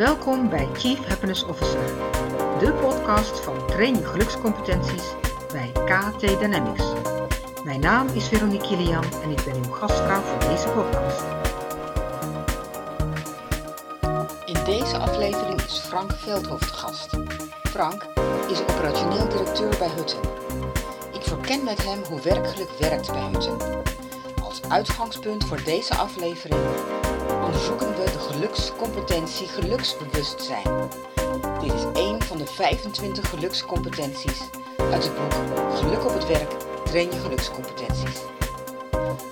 Welkom bij Chief Happiness Officer, de podcast van Train je gelukscompetenties bij KT Dynamics. Mijn naam is Veronique Kilian en ik ben uw gastvrouw voor deze podcast. In deze aflevering is Frank Veldhoofd de gast. Frank is operationeel directeur bij Hutten. Ik verken met hem hoe werkgeluk werkt bij Hutten. Als uitgangspunt voor deze aflevering onderzoeken we de gelukscompetentie geluksbewustzijn. Dit is één van de 25 gelukscompetenties uit het boek Geluk op het werk, train je gelukscompetenties.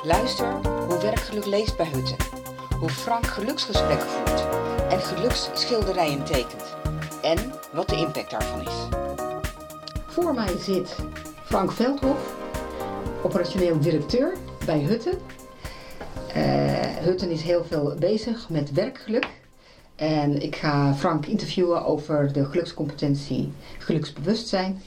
Luister hoe werkgeluk leest bij Hutten, hoe Frank geluksgesprekken voert en geluksschilderijen tekent en wat de impact daarvan is. Voor mij zit Frank Veldhof, operationeel directeur bij Hutten. Uh, Hutten is heel veel bezig met werkgeluk. En ik ga Frank interviewen over de gelukscompetentie, geluksbewustzijn.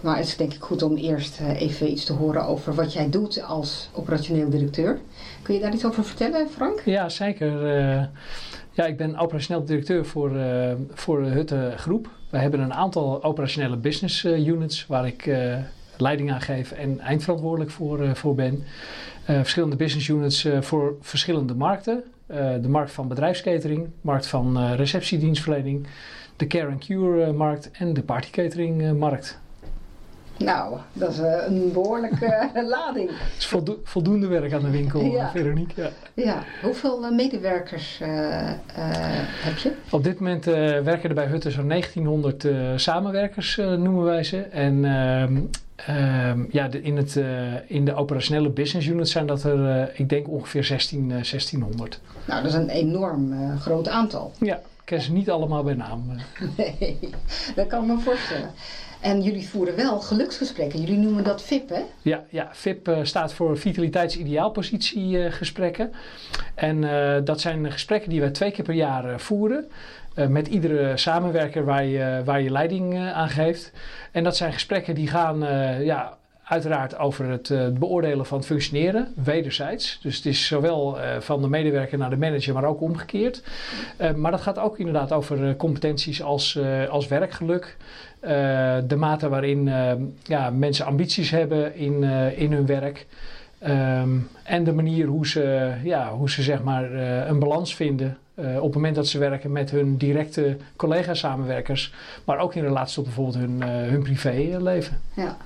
Maar het is denk ik goed om eerst uh, even iets te horen over wat jij doet als operationeel directeur. Kun je daar iets over vertellen, Frank? Ja, zeker. Uh, ja, ik ben operationeel directeur voor, uh, voor de Hutte Groep. We hebben een aantal operationele business units waar ik leiding aan geef en eindverantwoordelijk voor, voor ben. Verschillende business units voor verschillende markten. de markt van bedrijfskatering, markt van receptiedienstverlening, de care and cure markt en de partycatering markt. Nou, dat is een behoorlijke lading. Het is voldo voldoende werk aan de winkel, ja. Veronique. Ja. ja. Hoeveel uh, medewerkers heb je? Op dit moment werken er bij Hutte zo'n 1900 samenwerkers, noemen wij ze. En ehm, ja, de, in, het, in de operationele business unit zijn dat er, ik denk, ongeveer 16, 1600. Nou, dat is een enorm groot aantal. Ja, ik ken ze niet allemaal bij naam. Nee, dat kan ik me voorstellen. En jullie voeren wel geluksgesprekken. Jullie noemen dat VIP, hè? Ja, ja VIP uh, staat voor vitaliteits-ideaalpositiegesprekken. Uh, en uh, dat zijn gesprekken die wij twee keer per jaar voeren. met iedere samenwerker waar je, waar je leiding aan geeft. En dat zijn gesprekken die gaan ja, uiteraard over het beoordelen van functioneren, wederzijds. Dus het is zowel van de medewerker naar de manager, maar ook omgekeerd. Maar dat gaat ook inderdaad over competenties als, als werkgeluk. De mate waarin ja, mensen ambities hebben in, in hun werk. Um, en de manier hoe ze, ja, hoe ze zeg maar, een balans vinden op het moment dat ze werken met hun directe collega-samenwerkers, maar ook in relatie tot bijvoorbeeld hun, hun privéleven. Ja.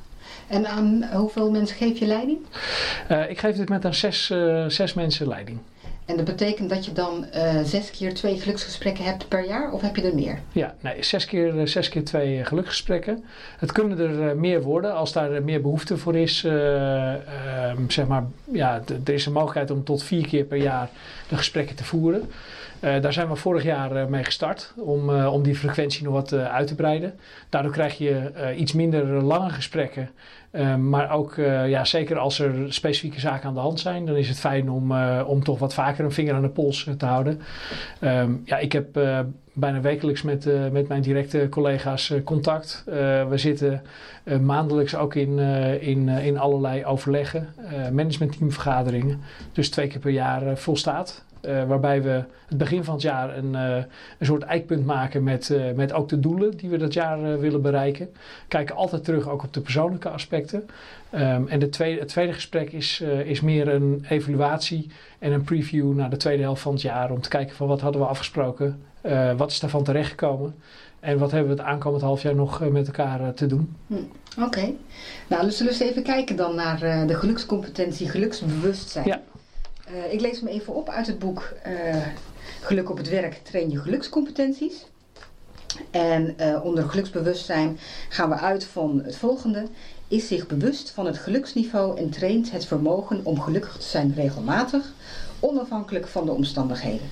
En aan hoeveel mensen geef je leiding? Ik geef dit met aan zes, zes mensen leiding. En dat betekent dat je dan uh, zes keer twee geluksgesprekken hebt per jaar of heb je er meer? Ja, nee, zes keer, zes keer twee geluksgesprekken. Het kunnen er meer worden als daar meer behoefte voor is. zeg maar, ja, er is een mogelijkheid om tot vier keer per jaar de gesprekken te voeren. Uh, daar zijn we vorig jaar uh, mee gestart om, uh, om die frequentie nog wat uit te breiden. Daardoor krijg je iets minder lange gesprekken. maar ook, ja, zeker als er specifieke zaken aan de hand zijn, dan is het fijn om, om toch wat vaker een vinger aan de pols te houden. Um, ja, ik heb bijna wekelijks met, met mijn directe collega's contact. we zitten maandelijks ook in, in, in allerlei overleggen, managementteamvergaderingen. Dus twee keer per jaar volstaat. Uh, waarbij we het begin van het jaar een, uh, een soort eikpunt maken met, uh, met ook de doelen die we dat jaar willen bereiken. Kijken altijd terug ook op de persoonlijke aspecten. Um, en de tweede, het tweede gesprek is, is meer een evaluatie en een preview naar de tweede helft van het jaar. Om te kijken van wat hadden we afgesproken, wat is daarvan terechtgekomen. En wat hebben we het aankomend half jaar nog met elkaar te doen? Hm, Oké. Okay. Nou, dus zullen we eens even kijken dan naar de gelukscompetentie, geluksbewustzijn. Ja. Uh, ik lees me even op uit het boek uh, Geluk op het werk, train je gelukscompetenties. En uh, onder geluksbewustzijn gaan we uit van het volgende. Is zich bewust van het geluksniveau en traint het vermogen om gelukkig te zijn regelmatig, onafhankelijk van de omstandigheden.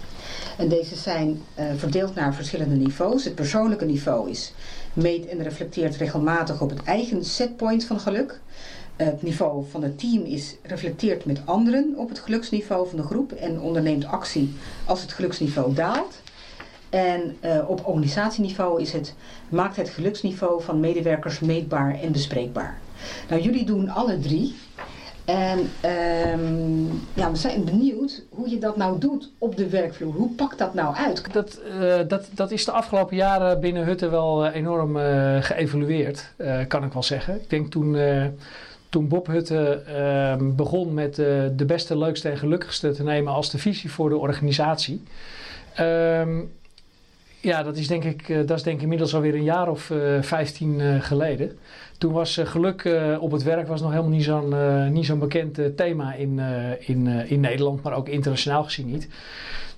En deze zijn verdeeld naar verschillende niveaus. Het persoonlijke niveau is meet en reflecteert regelmatig op het eigen setpoint van geluk. Het niveau van het team is reflecteert met anderen op het geluksniveau van de groep en onderneemt actie als het geluksniveau daalt. En uh, op organisatieniveau is het, maakt het geluksniveau van medewerkers meetbaar en bespreekbaar. Nou, jullie doen alle drie. En ehm, ja, we zijn benieuwd hoe je dat nou doet op de werkvloer. Hoe pakt dat nou uit? Dat, uh, dat, dat is de afgelopen jaren binnen Hutten wel uh, enorm uh, geëvolueerd, kan ik wel zeggen. Ik denk toen, toen Bob Hutte ehm, begon met de beste, leukste en gelukkigste te nemen als de visie voor de organisatie. Ehm, ja, dat is, denk ik, dat is denk ik inmiddels alweer een jaar of vijftien geleden. Toen was geluk op het werk was nog helemaal niet zo'n niet zo'n bekend thema in, in, in Nederland, maar ook internationaal gezien niet.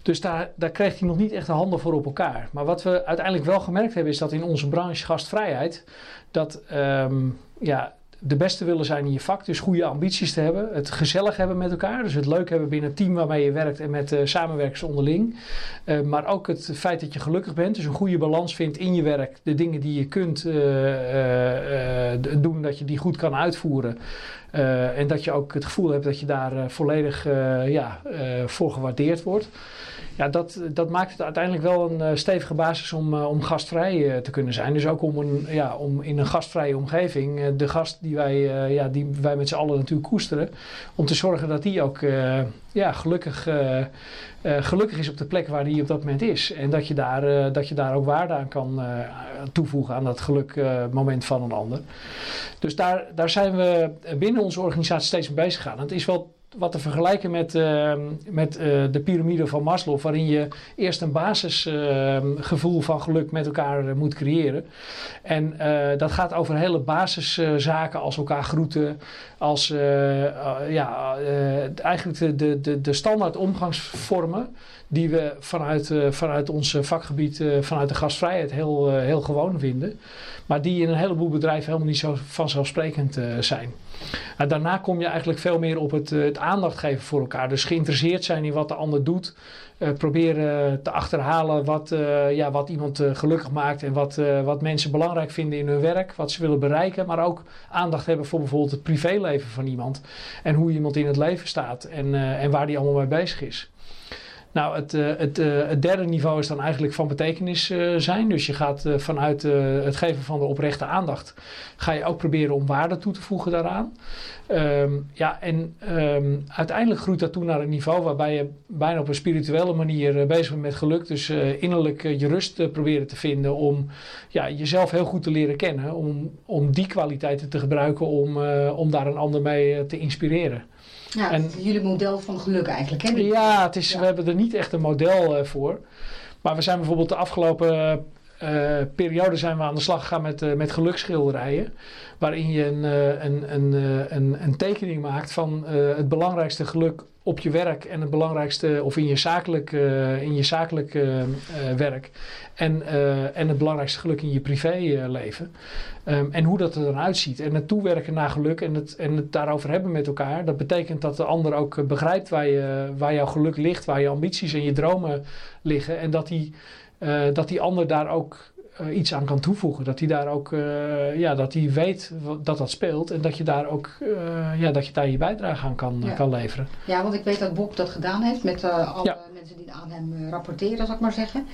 Dus daar, daar kreeg hij nog niet echt de handen voor op elkaar. Maar wat we uiteindelijk wel gemerkt hebben, is dat in onze branche gastvrijheid, dat um, ja, de beste willen zijn in je vak. Dus goede ambities te hebben. Het gezellig hebben met elkaar. Dus het leuk hebben binnen het team waarmee je werkt en met uh, samenwerkers onderling. Uh, maar ook het feit dat je gelukkig bent. Dus een goede balans vindt in je werk. De dingen die je kunt uh, doen, dat je die goed kan uitvoeren. en dat je ook het gevoel hebt dat je daar volledig ja, voor gewaardeerd wordt ja, dat, dat maakt het uiteindelijk wel een uh, stevige basis om, uh, om gastvrij uh, te kunnen zijn. Dus ook om, een, ja, om in een gastvrije omgeving de gast die wij, ja, die wij met z'n allen natuurlijk koesteren, om te zorgen dat die ook ja, gelukkig, gelukkig is op de plek waar die op dat moment is. En dat je daar, dat je daar ook waarde aan kan toevoegen aan dat gelukmoment van een ander. Dus daar, daar zijn we binnen onze organisatie steeds mee bezig gaan. Het is wel wat te vergelijken met, uh, met uh, de piramide van Maslow, waarin je eerst een basisgevoel van geluk met elkaar eh, moet creëren. En eh, dat gaat over hele basiszaken als elkaar groeten, als ja, eigenlijk de, de, de, de standaard omgangsvormen die we vanuit, vanuit ons vakgebied, vanuit de gastvrijheid heel, heel gewoon vinden. Maar die in een heleboel bedrijven helemaal niet zo vanzelfsprekend zijn. Nou, daarna kom je eigenlijk veel meer op het, het aandacht geven voor elkaar. Dus geïnteresseerd zijn in wat de ander doet. Uh, proberen te achterhalen wat, uh, ja, wat iemand gelukkig maakt en wat, wat mensen belangrijk vinden in hun werk, wat ze willen bereiken, maar ook aandacht hebben voor bijvoorbeeld het privéleven van iemand en hoe iemand in het leven staat en, en waar die allemaal mee bezig is. Nou, het, het, uh, het, derde niveau is dan eigenlijk van betekenis uh, zijn. Dus je gaat vanuit het geven van de oprechte aandacht, ga je ook proberen om waarde toe te voegen daaraan. Um, ja, en um, uiteindelijk groeit dat toe naar een niveau waarbij je bijna op een spirituele manier bezig bent met geluk. Dus innerlijk je rust proberen te vinden om ja, jezelf heel goed te leren kennen. Om, om die kwaliteiten te gebruiken om, om daar een ander mee te inspireren. Ja, en, jullie model van geluk eigenlijk, hè? Ja, het is, we hebben er niet echt een model uh, voor. Maar we zijn bijvoorbeeld de afgelopen uh, periode zijn we aan de slag gegaan met, uh, met geluksschilderijen. Waarin je een, een, een, een, een tekening maakt van het belangrijkste geluk op je werk en het belangrijkste, of in je zakelijk, in je zakelijk werk. En, en het belangrijkste geluk in je privéleven. Um, en hoe dat er dan uitziet. En het toewerken naar geluk en het, en het daarover hebben met elkaar. Dat betekent dat de ander ook begrijpt waar, je, waar jouw geluk ligt, waar je ambities en je dromen liggen. En dat die, dat die ander daar ook uh, iets aan kan toevoegen. Dat hij daar ook, uh, ja, dat hij weet dat dat speelt en dat je daar ook, uh, ja, dat je daar je bijdrage aan kan, ja. kan leveren. Ja, want ik weet dat Bob dat gedaan heeft met alle ja. mensen die aan hem rapporteren, zal ik maar zeggen.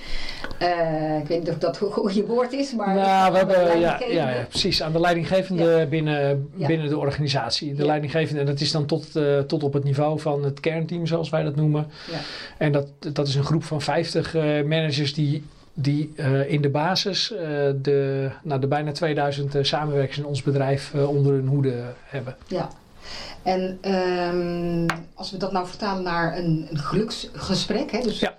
ik weet niet of dat een goede woord is, maar. Nou, we hebben, ja, ja, ja, precies, aan de leidinggevende binnen, binnen de organisatie. De leidinggevende, en dat is dan tot, tot op het niveau van het kernteam, zoals wij dat noemen. En dat, dat is een groep van 50 managers die die uh, in de basis uh, de, nou, de bijna 2000 uh, samenwerkers in ons bedrijf onder hun hoede hebben. Ja, en um, als we dat nou vertalen naar een, een geluksgesprek, hè, dus ja.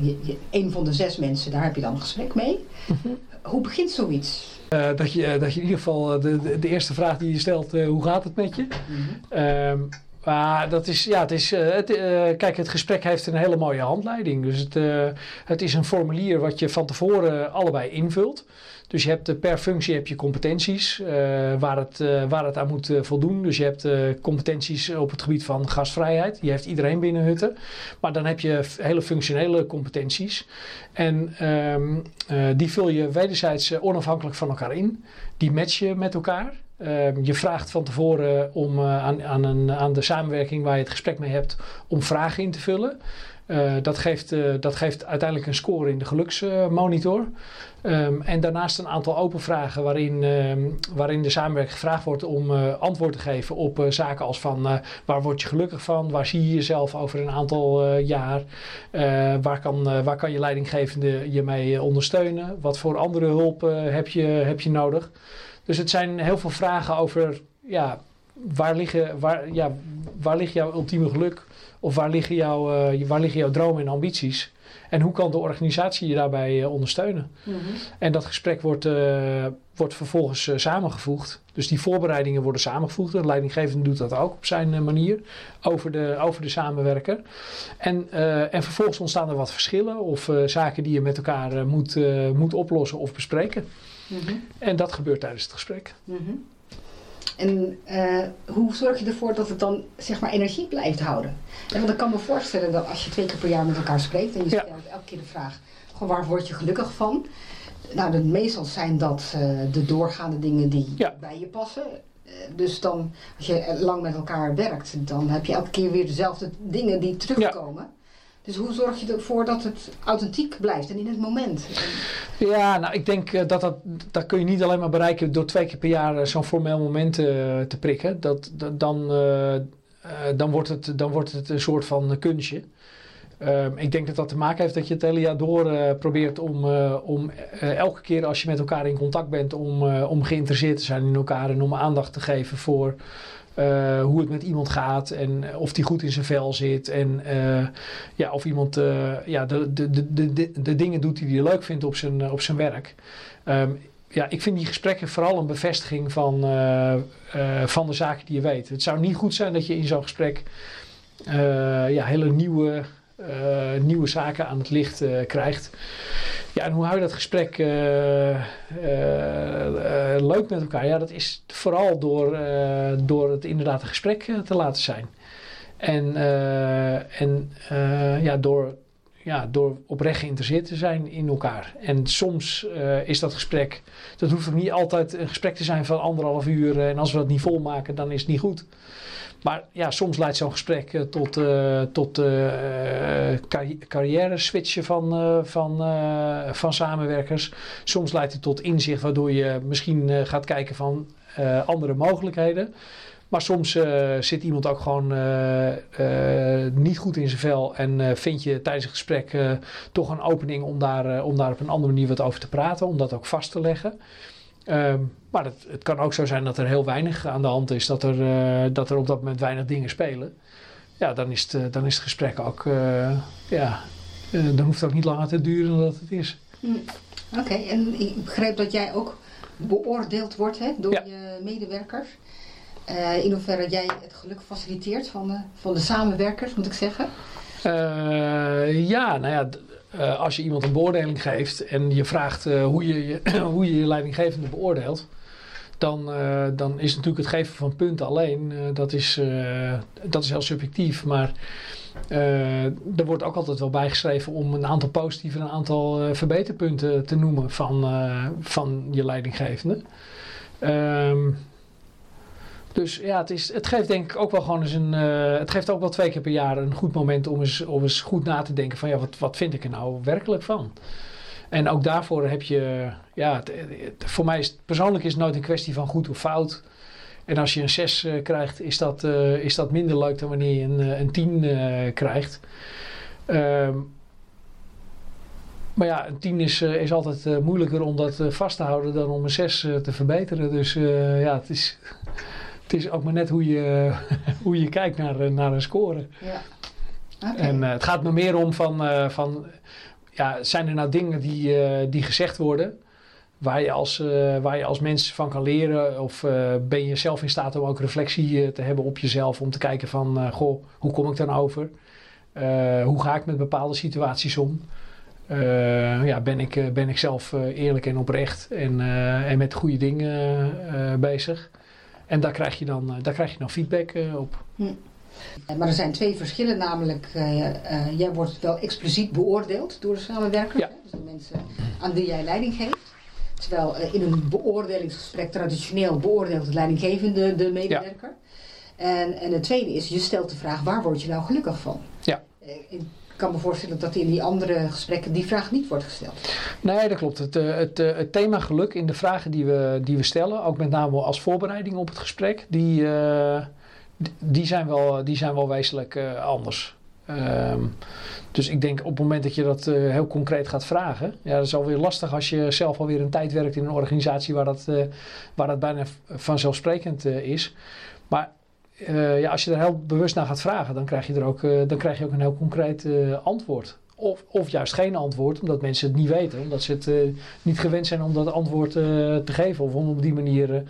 Je, je, een van de zes mensen, daar heb je dan een gesprek mee. -hmm. Hoe begint zoiets? dat, je, dat je in ieder geval de, de, de eerste vraag die je stelt, hoe gaat het met je? -hmm. um, maar dat is, ja, het is, uh, het, uh, kijk, het gesprek heeft een hele mooie handleiding. Dus het, uh, het is een formulier wat je van tevoren allebei invult. Dus je hebt per functie heb je competenties waar, het, waar het aan moet voldoen. Dus je hebt competenties op het gebied van gastvrijheid. Die heeft iedereen binnen Hutten. Maar dan heb je hele functionele competenties. En um, die vul je wederzijds onafhankelijk van elkaar in. Die match je met elkaar. Um, je vraagt van tevoren om uh, aan, aan, een, aan, de samenwerking waar je het gesprek mee hebt om vragen in te vullen. dat, geeft, dat geeft uiteindelijk een score in de geluksmonitor. Um, en daarnaast een aantal open vragen waarin, ehm, waarin de samenwerking gevraagd wordt om antwoord te geven op zaken als van waar word je gelukkig van, waar zie je jezelf over een aantal jaar, waar, kan, waar kan je leidinggevende je mee ondersteunen, wat voor andere hulp heb, je, heb je nodig. Dus het zijn heel veel vragen over ja, waar, liggen, waar, ja, waar ligt jouw ultieme geluk? Of waar liggen, jouw, uh, waar liggen jouw dromen en ambities? En hoe kan de organisatie je daarbij uh, ondersteunen? Mm -hmm. En dat gesprek wordt, uh, wordt vervolgens samengevoegd. Dus die voorbereidingen worden samengevoegd. De leidinggevende doet dat ook op zijn manier over de, over de samenwerker. En, en vervolgens ontstaan er wat verschillen of zaken die je met elkaar moet, moet oplossen of bespreken. Mm -hmm. En dat gebeurt tijdens het gesprek. Mm -hmm. En uh, hoe zorg je ervoor dat het dan zeg maar energie blijft houden? En want ik kan me voorstellen dat als je twee keer per jaar met elkaar spreekt en je stelt elke keer de vraag, gewoon waar word je gelukkig van? Nou, de, meestal zijn dat uh, de doorgaande dingen die ja. bij je passen. Uh, dus dan, als je lang met elkaar werkt, dan heb je elke keer weer dezelfde dingen die terugkomen. Ja. Dus hoe zorg je ervoor dat het authentiek blijft en in het moment? Ja, nou ik denk uh, dat dat, dat kun je niet alleen maar bereiken door twee keer per jaar uh, zo'n formeel moment uh, te prikken. Dat, dat dan, dan, wordt het, dan wordt het een soort van kunstje. Ehm, ik denk dat dat te maken heeft dat je het hele jaar door probeert om, om elke keer als je met elkaar in contact bent, om, om geïnteresseerd te zijn in elkaar en om aandacht te geven voor uh, hoe het met iemand gaat en of die goed in zijn vel zit. En uh, ja, of iemand ja, de, de, de, de, de dingen doet die hij leuk vindt op zijn, op zijn werk. Um, ja, ik vind die gesprekken vooral een bevestiging van, van de zaken die je weet. Het zou niet goed zijn dat je in zo'n gesprek ja, hele nieuwe, nieuwe zaken aan het licht krijgt. Ja, en hoe hou je dat gesprek leuk met elkaar? Ja, dat is vooral door, door het inderdaad een gesprek te laten zijn. En, en ja, door, ja, door oprecht geïnteresseerd te zijn in elkaar. En soms is dat gesprek, dat hoeft ook niet altijd een gesprek te zijn van anderhalf uur. en als we dat niet volmaken, dan is het niet goed. Maar ja, soms leidt zo'n gesprek uh, tot, uh, tot uh, carrière switchen van, van, van samenwerkers. Soms leidt het tot inzicht waardoor je misschien gaat kijken van andere mogelijkheden. Maar soms zit iemand ook gewoon niet goed in zijn vel en vind je tijdens het gesprek toch een opening om daar, om daar op een andere manier wat over te praten, om dat ook vast te leggen. Um, maar het, het, kan ook zo zijn dat er heel weinig aan de hand is, dat er, uh, dat er op dat moment weinig dingen spelen. Ja, dan is het, uh, dan is het gesprek ook, uh, ja, dan hoeft het ook niet langer te duren dan dat het is. Mm. Oké, okay, en ik begrijp dat jij ook beoordeeld wordt hè, door ja. je medewerkers. in hoeverre jij het geluk faciliteert van de, van de samenwerkers, moet ik zeggen? ja, nou ja, uh, als je iemand een beoordeling geeft en je vraagt uh, hoe, je, je, hoe je je leidinggevende beoordeelt, dan, uh, dan is natuurlijk het geven van punten alleen, dat, is, dat is heel subjectief. Maar er wordt ook altijd wel bijgeschreven om een aantal positieve en een aantal verbeterpunten te noemen van, van je leidinggevende. Um, dus ja, het, is, het geeft denk ik ook wel gewoon eens een. Uh, het geeft ook wel twee keer per jaar een goed moment om eens, om eens goed na te denken van ja, wat, wat vind ik er nou werkelijk van? En ook daarvoor heb je, ja, voor mij is persoonlijk is het nooit een kwestie van goed of fout. En als je een 6 uh, krijgt, is dat, uh, is dat minder leuk dan wanneer je een, een 10 krijgt. Ehm, maar ja, een 10 is, is altijd moeilijker om dat vast te houden dan om een 6 te verbeteren. Dus ja, het is het is ook maar net hoe je, hoe je kijkt naar, eh, naar een score. Ja. Okay. En uh, het gaat me meer om van, uh, van ja, zijn er nou dingen die, uh, die gezegd worden waar je, als, waar je als mens van kan leren? Of ben je zelf in staat om ook reflectie te hebben op jezelf om te kijken van, goh, hoe kom ik dan over? hoe ga ik met bepaalde situaties om? ja, ben, ik, ben ik zelf eerlijk en oprecht en, en met goede dingen bezig? En daar krijg je dan, eh, daar krijg je dan feedback eh, op. Hm. Maar er zijn twee verschillen, namelijk uh, jij wordt wel expliciet beoordeeld door de samenwerker, ja. dus de mensen aan wie jij leiding geeft. Terwijl in een beoordelingsgesprek traditioneel beoordeelt de leidinggevende de medewerker. Ja. En, en het tweede is, je stelt de vraag, waar word je nou gelukkig van? Ja. Ik kan me voorstellen dat in die andere gesprekken die vraag niet wordt gesteld. Nee, dat klopt. Het, eh, het, het thema geluk in de vragen die we, die we stellen, ook met name als voorbereiding op het gesprek, die, die, zijn, wel, die zijn wel wezenlijk anders. Ehm, dus ik denk op het moment dat je dat heel concreet gaat vragen, ja, dat is alweer lastig als je zelf alweer een tijd werkt in een organisatie waar dat, waar dat bijna vanzelfsprekend is. Maar uh, ja, als je er heel bewust naar gaat vragen, dan krijg je, er ook, uh, dan krijg je ook een heel concreet uh, antwoord. Of, of juist geen antwoord, omdat mensen het niet weten. Omdat ze het niet gewend zijn om dat antwoord te geven. Of om op die manier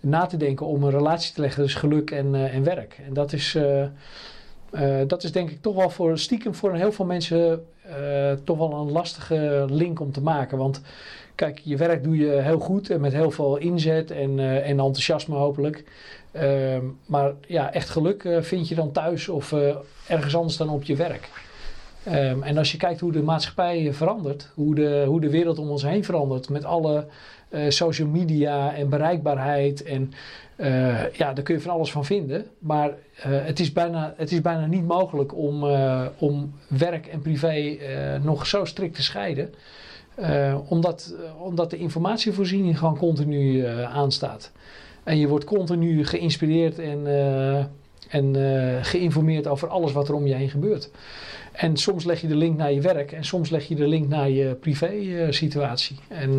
na te denken om een relatie te leggen tussen geluk en, en werk. En dat is, dat is denk ik toch wel voor stiekem voor heel veel mensen toch wel een lastige link om te maken. Want kijk, je werk doe je heel goed en met heel veel inzet en, en enthousiasme hopelijk. Ehm, maar ja, echt geluk uh, vind je dan thuis of uh, ergens anders dan op je werk. Um, en als je kijkt hoe de maatschappij verandert, hoe de, hoe de wereld om ons heen verandert, met alle social media en bereikbaarheid. En ja, daar kun je van alles van vinden. Maar het, is bijna, het is bijna niet mogelijk om, om werk en privé nog zo strikt te scheiden. Omdat, omdat de informatievoorziening gewoon continu aanstaat. En je wordt continu geïnspireerd en, en geïnformeerd over alles wat er om je heen gebeurt. En soms leg je de link naar je werk en soms leg je de link naar je privé uh, situatie. En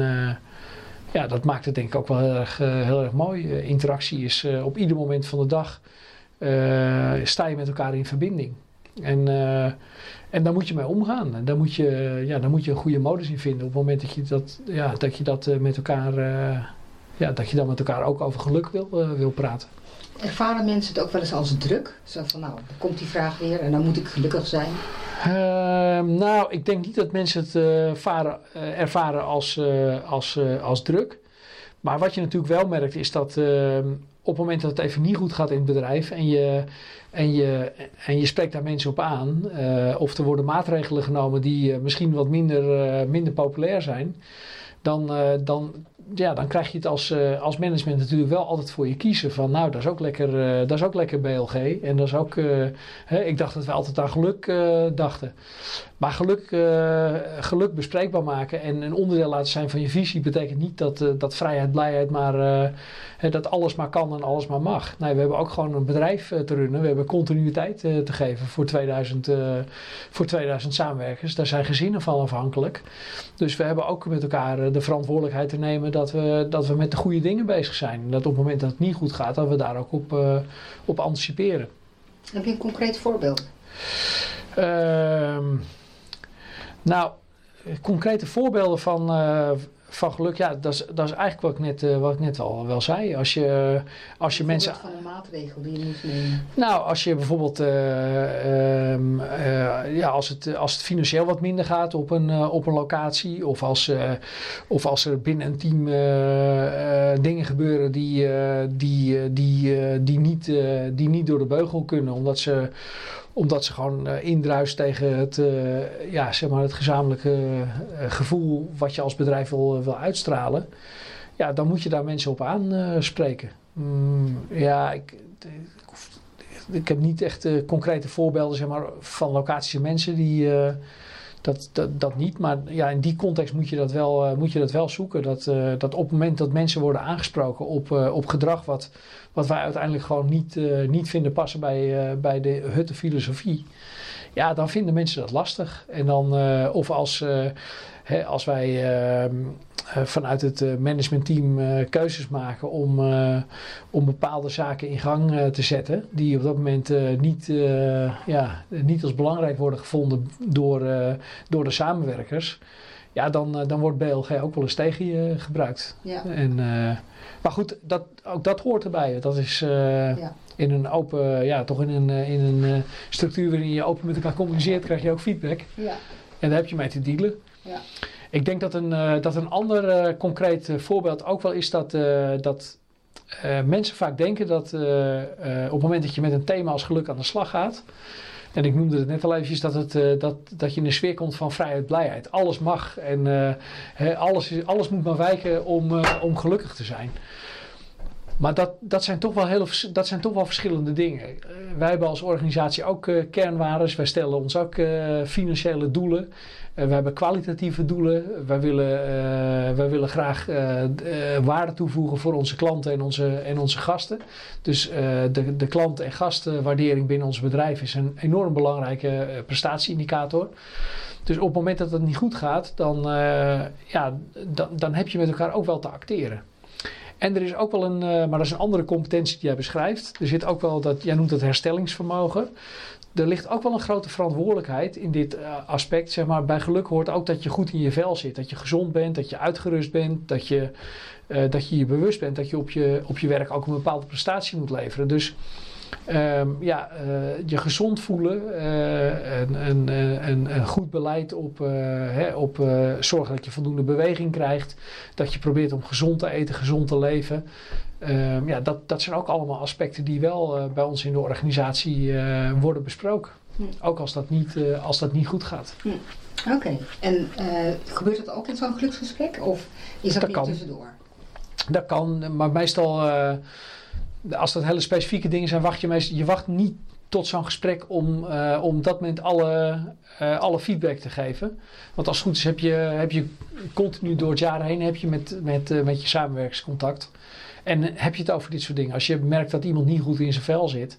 ja, dat maakt het denk ik ook wel heel erg, heel erg mooi. interactie is op ieder moment van de dag sta je met elkaar in verbinding. En, en daar moet je mee omgaan. En daar moet je, ja, daar moet je een goede modus in vinden. Op het moment dat je dat, ja, dat, je dat met elkaar ja, dat je dan met elkaar ook over geluk wil, uh, wil praten. Ervaren mensen het ook wel eens als druk? Zo van, nou, dan komt die vraag weer en dan moet ik gelukkig zijn. Uh, nou, ik denk niet dat mensen het uh, varen, uh, ervaren als, als, als druk. Maar wat je natuurlijk wel merkt is dat ehm, op het moment dat het even niet goed gaat in het bedrijf en je, en je, en je spreekt daar mensen op aan, of er worden maatregelen genomen die misschien wat minder, minder populair zijn, dan, dan ja, dan krijg je het als, als management natuurlijk wel altijd voor je kiezen. Van nou, dat is ook lekker, dat is ook lekker BLG. En dat is ook, hè, ik dacht dat we altijd aan geluk dachten. Maar geluk, geluk bespreekbaar maken en een onderdeel laten zijn van je visie betekent niet dat, dat vrijheid, blijheid, maar hè, dat alles maar kan en alles maar mag. Nee, we hebben ook gewoon een bedrijf te runnen. We hebben continuïteit te geven voor 2000, voor 2000 samenwerkers. Daar zijn gezinnen van afhankelijk. Dus we hebben ook met elkaar de verantwoordelijkheid te nemen dat we, dat we met de goede dingen bezig zijn. En dat op het moment dat het niet goed gaat, dat we daar ook op, uh, op anticiperen. Heb je een concreet voorbeeld? Uh, nou, concrete voorbeelden van, uh, van geluk, ja, dat is, dat is eigenlijk wat ik net, uh, wat ik net al wel zei. Als je, als je mensen. van een maatregel die je moet nemen. Nou, als je bijvoorbeeld, uh, um, ja, als het, als het financieel wat minder gaat op een, op een locatie, of als, of als er binnen een team dingen gebeuren die, die, die, die, niet, die niet door de beugel kunnen, omdat ze omdat ze gewoon uh, indruist tegen het, uh, ja, zeg maar het gezamenlijke uh, gevoel wat je als bedrijf wil, wil uitstralen. Ja, dan moet je daar mensen op aanspreken. Mm, ja, ik, ik, heb niet echt concrete voorbeelden zeg maar, van locaties en mensen die dat, dat, dat niet. Maar ja, in die context moet je dat wel, uh, moet je dat wel zoeken. Dat, uh, dat op het moment dat mensen worden aangesproken op, uh, op gedrag wat, wat wij uiteindelijk gewoon niet, niet vinden passen bij, bij de huttenfilosofie. Ja, dan vinden mensen dat lastig. En dan, of als, hè, als wij ehm, eh, vanuit het uh, managementteam uh, keuzes maken om, om bepaalde zaken in gang te zetten. Die op dat moment niet, ja, niet als belangrijk worden gevonden door, door de samenwerkers. Ja, dan, dan wordt BLG ook wel eens tegen je gebruikt. Ja. En, maar goed, dat, ook dat hoort erbij. Dat is ja. in een open, ja, toch in een, in een structuur waarin je open met elkaar communiceert, krijg je ook feedback. Ja. En daar heb je mee te dealen. Ik denk dat een, uh, dat een ander uh, concreet uh, voorbeeld ook wel is dat, dat mensen vaak denken dat op het moment dat je met een thema als geluk aan de slag gaat. En ik noemde het net al eventjes dat, het, dat, dat je in een sfeer komt van vrijheid, blijheid. Alles mag en alles, alles moet maar wijken om, om gelukkig te zijn. Maar dat, dat, zijn toch wel hele, dat zijn toch wel verschillende dingen. Wij hebben als organisatie ook uh, kernwaardes. Wij stellen ons ook financiële doelen. We hebben kwalitatieve doelen. Wij willen, wij willen graag waarde toevoegen voor onze klanten en onze, en onze gasten. Dus de, de klant- en gastenwaardering binnen ons bedrijf is een enorm belangrijke prestatieindicator. Dus op het moment dat het niet goed gaat, dan, ja, dan, dan heb je met elkaar ook wel te acteren. En er is ook wel een, uh, maar dat is een andere competentie die jij beschrijft. Er zit ook wel dat, jij noemt het herstellingsvermogen. Er ligt ook wel een grote verantwoordelijkheid in dit uh, aspect. Zeg maar, bij geluk hoort ook dat je goed in je vel zit. Dat je gezond bent, dat je uitgerust bent, dat je uh, dat je, je bewust bent dat je op, je op je werk ook een bepaalde prestatie moet leveren. Dus Um, ja, uh, je gezond voelen, uh, een, een, goed beleid op, uh, hè, op zorgen dat je voldoende beweging krijgt, dat je probeert om gezond te eten, gezond te leven. Um, ja, dat, dat zijn ook allemaal aspecten die wel bij ons in de organisatie worden besproken. Hm. Ook als dat, niet, als dat niet goed gaat. Hm. Oké, okay. en gebeurt dat ook in zo'n geluksgesprek of is dat, dat niet kan. tussendoor? Dat kan, maar meestal als dat hele specifieke dingen zijn, wacht je meestal. Je wacht niet tot zo'n gesprek om, uh, om dat moment alle, uh, alle feedback te geven. Want als het goed is, heb je, heb je continu door het jaar heen heb je met, met, uh, met je samenwerkingscontact. En heb je het over dit soort dingen. Als je merkt dat iemand niet goed in zijn vel zit.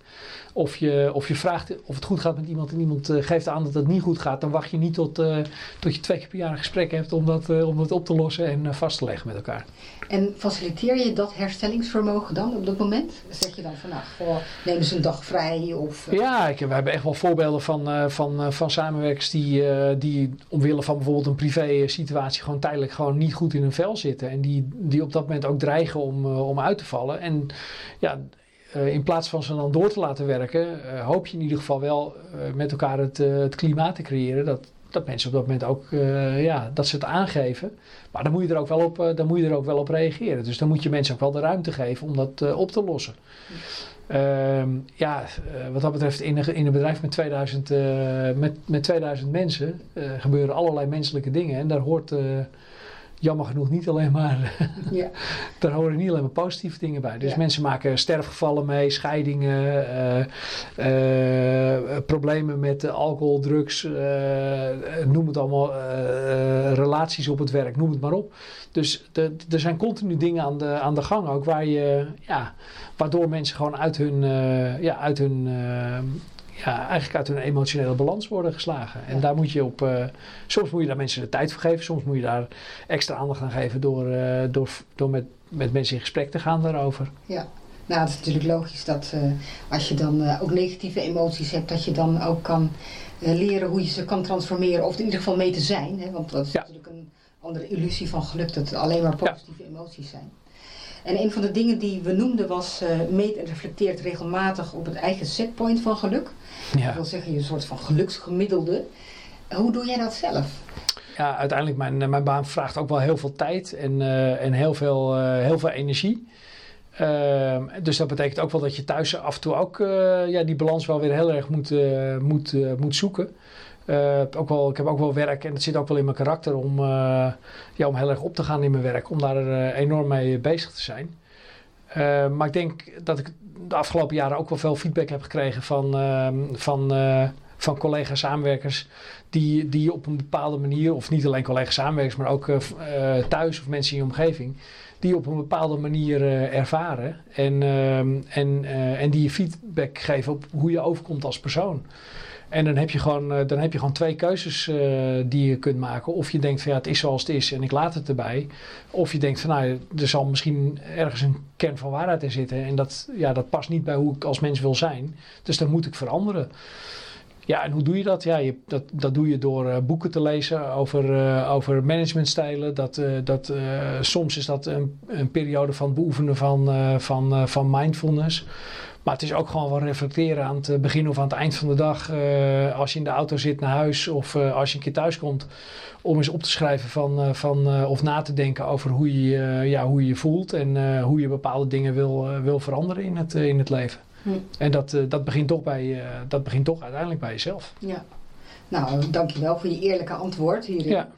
Of je, of je vraagt of het goed gaat met iemand en iemand geeft aan dat het niet goed gaat. Dan wacht je niet tot, tot je twee keer per jaar een gesprek hebt om dat, om dat op te lossen en vast te leggen met elkaar. En faciliteer je dat herstellingsvermogen dan op dat moment? Zeg je dan van nou, neem eens een dag vrij? Of, Ja, ik, we hebben echt wel voorbeelden van, van, van samenwerkers die, die omwille van bijvoorbeeld een privé situatie gewoon tijdelijk gewoon niet goed in hun vel zitten. En die, die op dat moment ook dreigen om, om uit te vallen. En ja, in plaats van ze dan door te laten werken, hoop je in ieder geval wel met elkaar het, het, klimaat te creëren. Dat, dat mensen op dat moment ook ja, dat ze het aangeven. Maar dan moet, je er ook wel op, dan moet je er ook wel op reageren. Dus dan moet je mensen ook wel de ruimte geven om dat op te lossen. Ehm, ja, wat dat betreft in een, in een bedrijf met 2000, met, met 2000 mensen gebeuren allerlei menselijke dingen. En daar hoort jammer genoeg niet alleen maar. ja. daar horen niet alleen maar positieve dingen bij. Dus ja. mensen maken sterfgevallen mee, scheidingen, uh, uh, problemen met alcohol, drugs, uh, noem het allemaal, relaties op het werk, noem het maar op. Dus er zijn continu dingen aan de, aan de gang ook waar je, ja, waardoor mensen gewoon uit hun, ja, uit hun ja, eigenlijk uit hun emotionele balans worden geslagen. En daar moet je op, uh, soms moet je daar mensen de tijd voor geven, soms moet je daar extra aandacht aan geven door, uh, door, door met, met mensen in gesprek te gaan daarover. Ja. Nou, het is natuurlijk logisch dat uh, als je dan ook negatieve emoties hebt, dat je dan ook kan leren hoe je ze kan transformeren, of in ieder geval mee te zijn. Hè? Want dat is ja. natuurlijk een andere illusie van geluk, dat het alleen maar positieve ja. emoties zijn. En een van de dingen die we noemden was meet en reflecteert regelmatig op het eigen setpoint van geluk. Ja. Dat wil zeggen, je een soort van geluksgemiddelde. Hoe doe jij dat zelf? Ja, uiteindelijk, mijn, eh, mijn baan vraagt ook wel heel veel tijd en, uh, en heel, veel, heel veel energie. Uh, dus dat betekent ook wel dat je thuis af en toe ook ja, die balans wel weer heel erg moet, moet, moet zoeken. Ook wel, ik heb ook wel werk en het zit ook wel in mijn karakter om, ja, om heel erg op te gaan in mijn werk, om daar enorm mee bezig te zijn. maar ik denk dat ik de afgelopen jaren ook wel veel feedback heb gekregen van, ehm, van, van collega's, samenwerkers, die, die op een bepaalde manier, of niet alleen collega's, samenwerkers, maar ook thuis of mensen in je omgeving, die op een bepaalde manier ervaren en, ehm, en, en die je feedback geven op hoe je overkomt als persoon. En dan heb je gewoon, uh, dan heb je gewoon twee keuzes uh, die je kunt maken. Of je denkt van ja, het is zoals het is en ik laat het erbij. Of je denkt van nou, er zal misschien ergens een kern van waarheid in zitten. En dat, ja, dat past niet bij hoe ik als mens wil zijn. Dus dan moet ik veranderen. Ja, en hoe doe je dat? Ja, je, dat, dat doe je door uh, boeken te lezen over, uh, over managementstijlen. Dat, dat, soms is dat een, een periode van beoefenen van, van, van mindfulness. Maar het is ook gewoon wel reflecteren aan het begin of aan het eind van de dag. Uh, als je in de auto zit naar huis of uh, als je een keer thuis komt. Om eens op te schrijven van, van, of na te denken over hoe je ja, hoe je, je voelt. En hoe je bepaalde dingen wil, wil veranderen in het, in het leven. Hm. En dat, dat, begint toch bij, dat begint toch uiteindelijk bij jezelf. Ja. Nou, dankjewel voor je eerlijke antwoord hierin. Ja.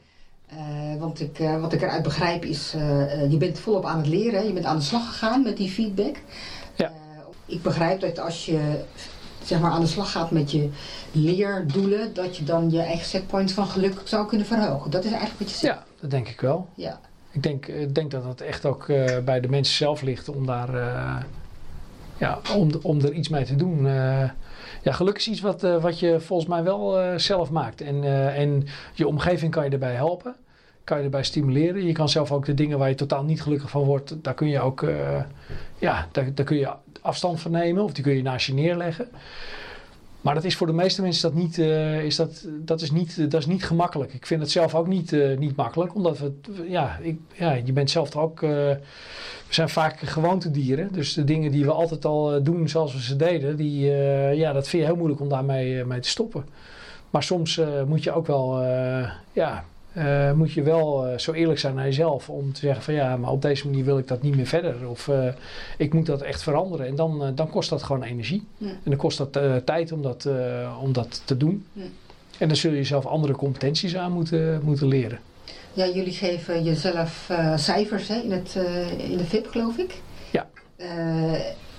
Uh, want ik, uh, wat ik eruit begrijp is, uh, je bent volop aan het leren. Je bent aan de slag gegaan met die feedback. Ik begrijp dat als je zeg maar, aan de slag gaat met je leerdoelen, dat je dan je eigen setpoint van geluk zou kunnen verhogen. Dat is eigenlijk wat je zegt. Ja, dat denk ik wel. Ja. Ik denk, ik denk dat het echt ook bij de mensen zelf ligt om daar ja, om, om er iets mee te doen. ja, geluk is iets wat, wat je volgens mij wel zelf maakt. En, en je omgeving kan je erbij helpen. Kan je erbij stimuleren. Je kan zelf ook de dingen waar je totaal niet gelukkig van wordt, daar kun je ook ja, daar, daar kun je afstand van nemen of die kun je naast je neerleggen. Maar dat is voor de meeste mensen dat niet, uh, is dat, dat, is niet, dat is niet gemakkelijk. Ik vind het zelf ook niet, uh, niet makkelijk, omdat we, ja, ik, ja, je bent zelf toch ook, uh, we zijn vaak gewoontedieren. Dus de dingen die we altijd al doen zoals we ze deden, die, ja, dat vind je heel moeilijk om daarmee mee te stoppen. Maar soms moet je ook wel, ja, uh, moet je wel uh, zo eerlijk zijn naar jezelf om te zeggen van ja, maar op deze manier wil ik dat niet meer verder. Of uh, ik moet dat echt veranderen. En dan, dan kost dat gewoon energie. Ja. En dan kost dat tijd om dat, om dat te doen. Ja. En dan zul je zelf andere competenties aan moeten, moeten leren. Ja, jullie geven jezelf cijfers hè, in, het, in de VIP geloof ik. Ja.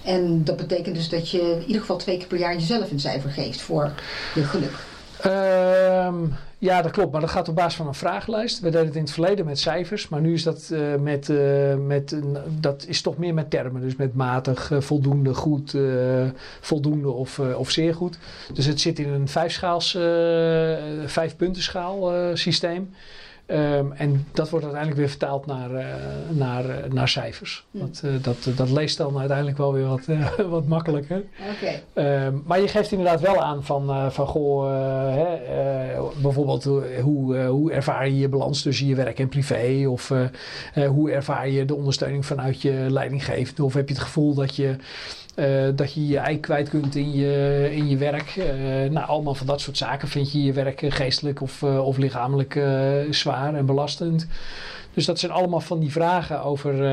en dat betekent dus dat je in ieder geval twee keer per jaar jezelf een cijfer geeft voor je geluk. Ehm, ja, dat klopt. Maar dat gaat op basis van een vragenlijst. We deden het in het verleden met cijfers. Maar nu is dat, uh, met, uh, met, dat is toch meer met termen. Dus met matig, uh, voldoende, goed, voldoende of, of zeer goed. Dus het zit in een vijfschaals, vijfpuntenschaal systeem. Um, en dat wordt uiteindelijk weer vertaald naar, uh, naar, uh, naar cijfers. Ja. Dat, uh, dat, dat leest dan uiteindelijk wel weer wat, wat makkelijker. Okay. Um, maar je geeft inderdaad wel aan van, van goh, hè, bijvoorbeeld hoe, hoe ervaar je je balans tussen je werk en privé? Of hoe ervaar je de ondersteuning vanuit je leidinggevende? Of heb je het gevoel dat je uh, dat je je ei kwijt kunt in je, in je werk. Uh, nou, allemaal van dat soort zaken vind je je werk geestelijk of, uh, of lichamelijk zwaar en belastend. Dus dat zijn allemaal van die vragen over,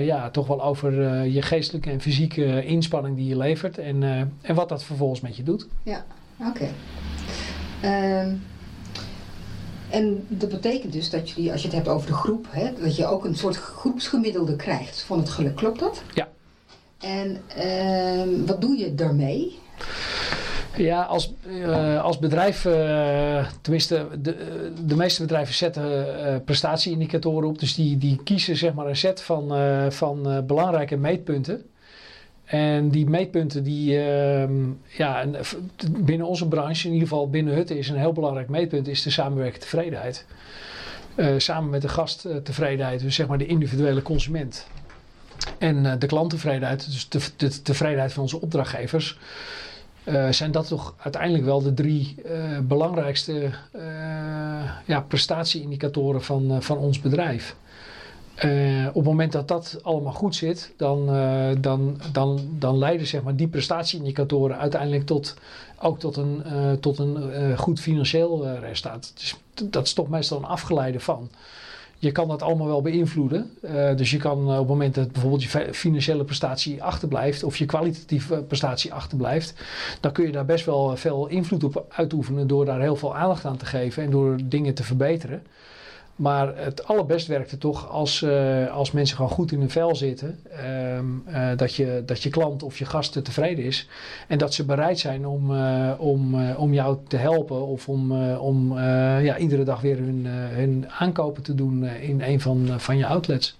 ja, toch wel over je geestelijke en fysieke inspanning die je levert. En, en wat dat vervolgens met je doet. Ja, oké. Okay. Um, en dat betekent dus dat je, als je het hebt over de groep, hè, dat je ook een soort groepsgemiddelde krijgt van het geluk. Klopt dat? Ja. En uh, wat doe je daarmee? Ja, als, uh, als bedrijf, uh, tenminste, de, de meeste bedrijven zetten uh, prestatieindicatoren op. Dus die, die kiezen zeg maar een set van, van belangrijke meetpunten. En die meetpunten, die, ehm, ja, binnen onze branche, in ieder geval binnen Hutte, is een heel belangrijk meetpunt, is de samenwerkende tevredenheid. samen met de gasttevredenheid, dus zeg maar de individuele consument. En uh, de klanttevredenheid, dus de, de, tevredenheid van onze opdrachtgevers, uh, zijn dat toch uiteindelijk wel de drie uh, belangrijkste ja, prestatieindicatoren van, van ons bedrijf. op het moment dat dat allemaal goed zit, dan, dan, dan, dan leiden zeg maar, die prestatieindicatoren uiteindelijk tot, ook tot een, tot een goed financieel resultaat. Dus dat is toch meestal een afgeleide van je kan dat allemaal wel beïnvloeden. Uh, dus je kan uh, op het moment dat bijvoorbeeld je financiële prestatie achterblijft of je kwalitatieve prestatie achterblijft, dan kun je daar best wel veel invloed op uitoefenen door daar heel veel aandacht aan te geven en door dingen te verbeteren. Maar het allerbest werkt toch als, uh, als mensen gewoon goed in hun vel zitten. Um, uh, dat, je, dat je klant of je gast tevreden is. En dat ze bereid zijn om, uh, om, om jou te helpen. Of om, om ja, iedere dag weer hun, hun aankopen te doen in een van, van je outlets.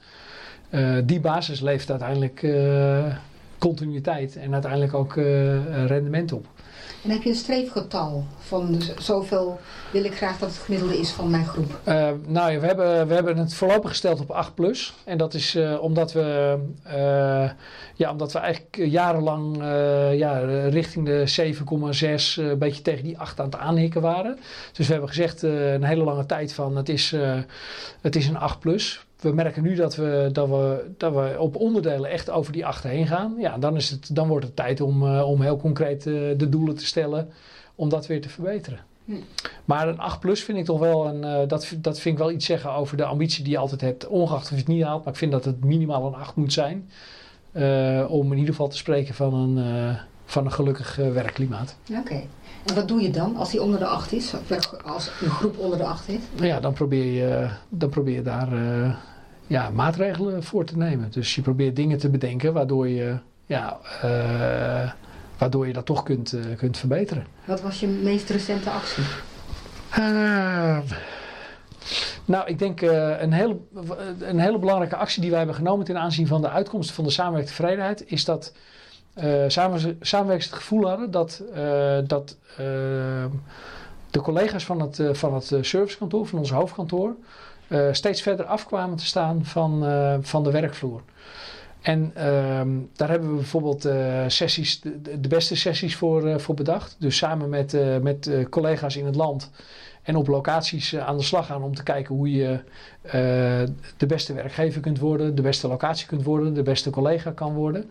die basis levert uiteindelijk continuïteit en uiteindelijk ook rendement op. En heb je een streefgetal van zoveel wil ik graag dat het gemiddelde is van mijn groep? Uh, nou ja, we hebben, we hebben het voorlopig gesteld op 8 plus. En dat is uh, omdat we uh, ja, omdat we eigenlijk jarenlang ja, richting de 7,6 een beetje tegen die 8 aan het aanhikken waren. Dus we hebben gezegd een hele lange tijd van het is, het is een 8 plus we merken nu dat we, dat, we, dat we op onderdelen echt over die achter heen gaan. Ja, dan, is het, dan wordt het tijd om, uh, om heel concreet uh, de doelen te stellen om dat weer te verbeteren. Hm. Maar een 8 plus vind ik toch wel een, uh, dat, dat vind ik wel iets zeggen over de ambitie die je altijd hebt. Ongeacht of je het niet haalt, maar ik vind dat het minimaal een 8 moet zijn. om in ieder geval te spreken van een, van een gelukkig werkklimaat. Oké. En wat doe je dan als die onder de acht is? Als een groep onder de acht is? Ja, dan probeer je, dan probeer je daar ja, maatregelen voor te nemen. Dus je probeert dingen te bedenken waardoor je, ja, waardoor je dat toch kunt, kunt verbeteren. Wat was je meest recente actie? Nou, ik denk een, hele, een hele belangrijke actie die wij hebben genomen ten aanzien van de uitkomsten van de samenwerkende tevredenheid, is dat samen, samenwerkers het gevoel hadden dat, dat de collega's van het, van het servicekantoor, van ons hoofdkantoor, steeds verder afkwamen te staan van, van de werkvloer. En ehm, daar hebben we bijvoorbeeld sessies, de, beste sessies voor, voor bedacht. Dus samen met, met collega's in het land en op locaties eh, aan de slag gaan om te kijken hoe je de beste werkgever kunt worden, de beste locatie kunt worden, de beste collega kan worden.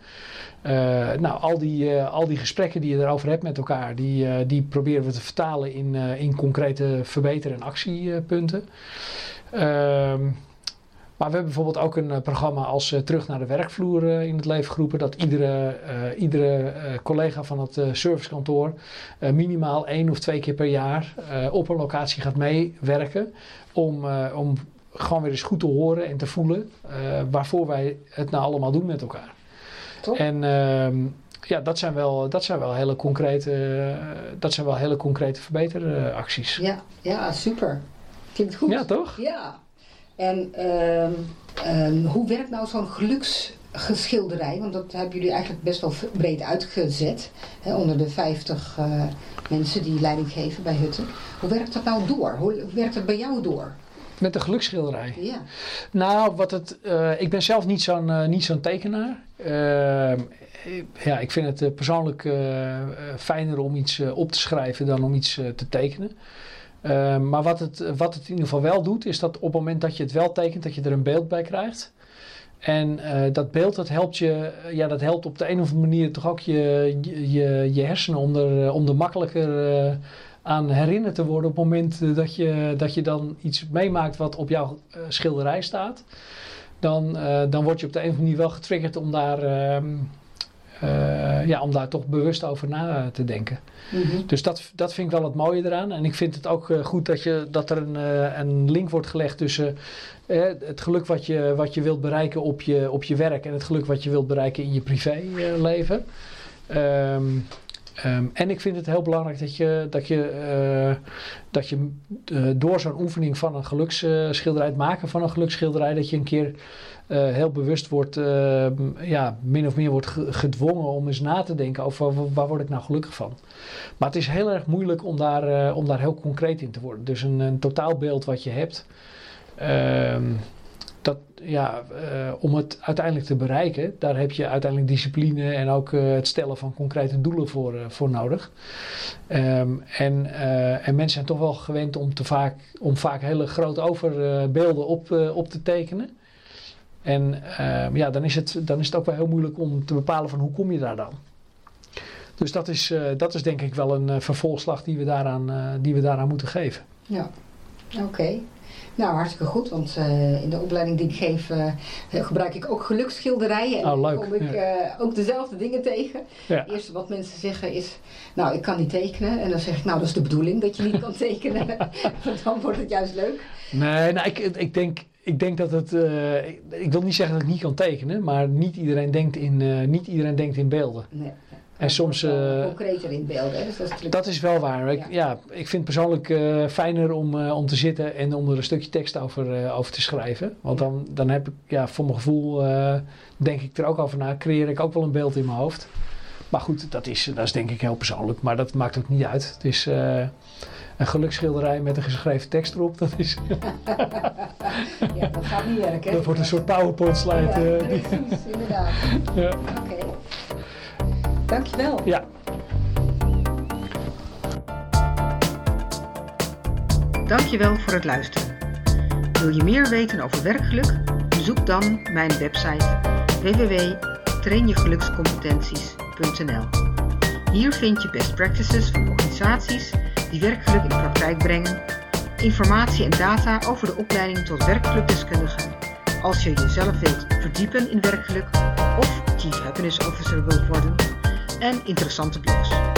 Nou, al die, al die gesprekken die je erover hebt met elkaar, die, die proberen we te vertalen in, in concrete verbeter- en actiepunten. Ehm maar we hebben bijvoorbeeld ook een eh, programma als uh, Terug naar de werkvloer uh, in het leven geroepen. Dat iedere, iedere collega van het servicekantoor minimaal één of twee keer per jaar op een locatie gaat meewerken. Om, om gewoon weer eens goed te horen en te voelen waarvoor wij het nou allemaal doen met elkaar. Top. En ehm, ja, dat zijn wel, dat zijn wel hele concrete, dat zijn wel hele concrete verbeteracties. Ja, ja, super. Klinkt goed. Ja, toch? Ja. En ehm, ehm, hoe werkt nou zo'n geluksgeschilderij? Want dat hebben jullie eigenlijk best wel breed uitgezet. Hè, onder de 50 uh, eh, mensen die leiding geven bij Hutten. Hoe werkt dat nou door? Hoe werkt het bij jou door? Met de geluksschilderij? Ja. Nou, wat het, uh, ik ben zelf niet zo'n uh, niet zo'n tekenaar. Uh, ja, ik vind het persoonlijk fijner om iets op te schrijven dan om iets te tekenen. Ehm, maar wat het, wat het in ieder geval wel doet, is dat op het moment dat je het wel tekent, dat je er een beeld bij krijgt. En uh, dat beeld, dat helpt je, ja, dat helpt op de een of andere manier toch ook je, je, je hersenen om er, eh, er makkelijker aan herinnerd te worden op het moment dat je, dat je dan iets meemaakt wat op jouw schilderij staat. Dan, dan word je op de een of andere manier wel getriggerd om daar, ehm, uh, ja, om daar toch bewust over na te denken. Mhm. Dus dat, dat vind ik wel het mooie eraan. En ik vind het ook uh, goed dat, je, dat er een, uh, een link wordt gelegd tussen het geluk wat je, wat je wilt bereiken op je, op je werk en het geluk wat je wilt bereiken in je privéleven. Um, Um, en ik vind het heel belangrijk dat je, dat je, uh, dat je uh, door zo'n oefening van een geluksschilderij, het maken van een geluksschilderij, dat je een keer uh, heel bewust wordt, ja, min of meer wordt gedwongen om eens na te denken over waar, word ik nou gelukkig van. Maar het is heel erg moeilijk om daar, om daar heel concreet in te worden. Dus een, een totaalbeeld wat je hebt. Ehm, dat, ja, uh, om het uiteindelijk te bereiken, daar heb je uiteindelijk discipline en ook uh, het stellen van concrete doelen voor, uh, voor nodig. Um, en, en mensen zijn toch wel gewend om, te vaak, om vaak hele grote overbeelden op, op te tekenen. En ehm, ja, dan is, het, dan is het ook wel heel moeilijk om te bepalen van hoe kom je daar dan. Dus dat is, dat is denk ik wel een vervolgslag die we daaraan, die we daaraan moeten geven. Ja, oké. Nou, hartstikke goed, want uh, in de opleiding die ik geef uh, gebruik ik ook geluksschilderijen. En oh, dan kom ik uh, ook dezelfde dingen tegen. Ja. Het eerste wat mensen zeggen is, nou ik kan niet tekenen. En dan zeg ik, nou dat is de bedoeling dat je niet kan tekenen. want dan wordt het juist leuk. Nee, nou, ik, ik, denk, ik denk dat het, ik, ik, wil niet zeggen dat ik niet kan tekenen. Maar niet iedereen denkt in, niet iedereen denkt in beelden. Nee. En soms... Uh, concreter in beelden. Dus dat, is dat, is wel waar. Ik, ja. ik vind het persoonlijk uh, fijner om, uh, om te zitten en om er een stukje tekst over, over te schrijven. Want dan, dan heb ik, ja, voor mijn gevoel, denk ik er ook over na. Creëer ik ook wel een beeld in mijn hoofd. Maar goed, dat is, dat is denk ik heel persoonlijk. Maar dat maakt ook niet uit. Het is een geluksschilderij met een geschreven tekst erop. Dat is... ja, dat gaat niet werken. Dat wordt een soort powerpoint slide. Ja, precies, inderdaad. Ja. Dankjewel. Ja. Dankjewel voor het luisteren. Wil je meer weten over werkgeluk? Bezoek dan mijn website www.trainjegelukscompetenties.nl. Hier vind je best practices van organisaties die werkgeluk in praktijk brengen, informatie en data over de opleiding tot werkgelukdeskundige. Als je jezelf wilt verdiepen in werkgeluk of Chief Happiness Officer wilt worden, en interessante blogs.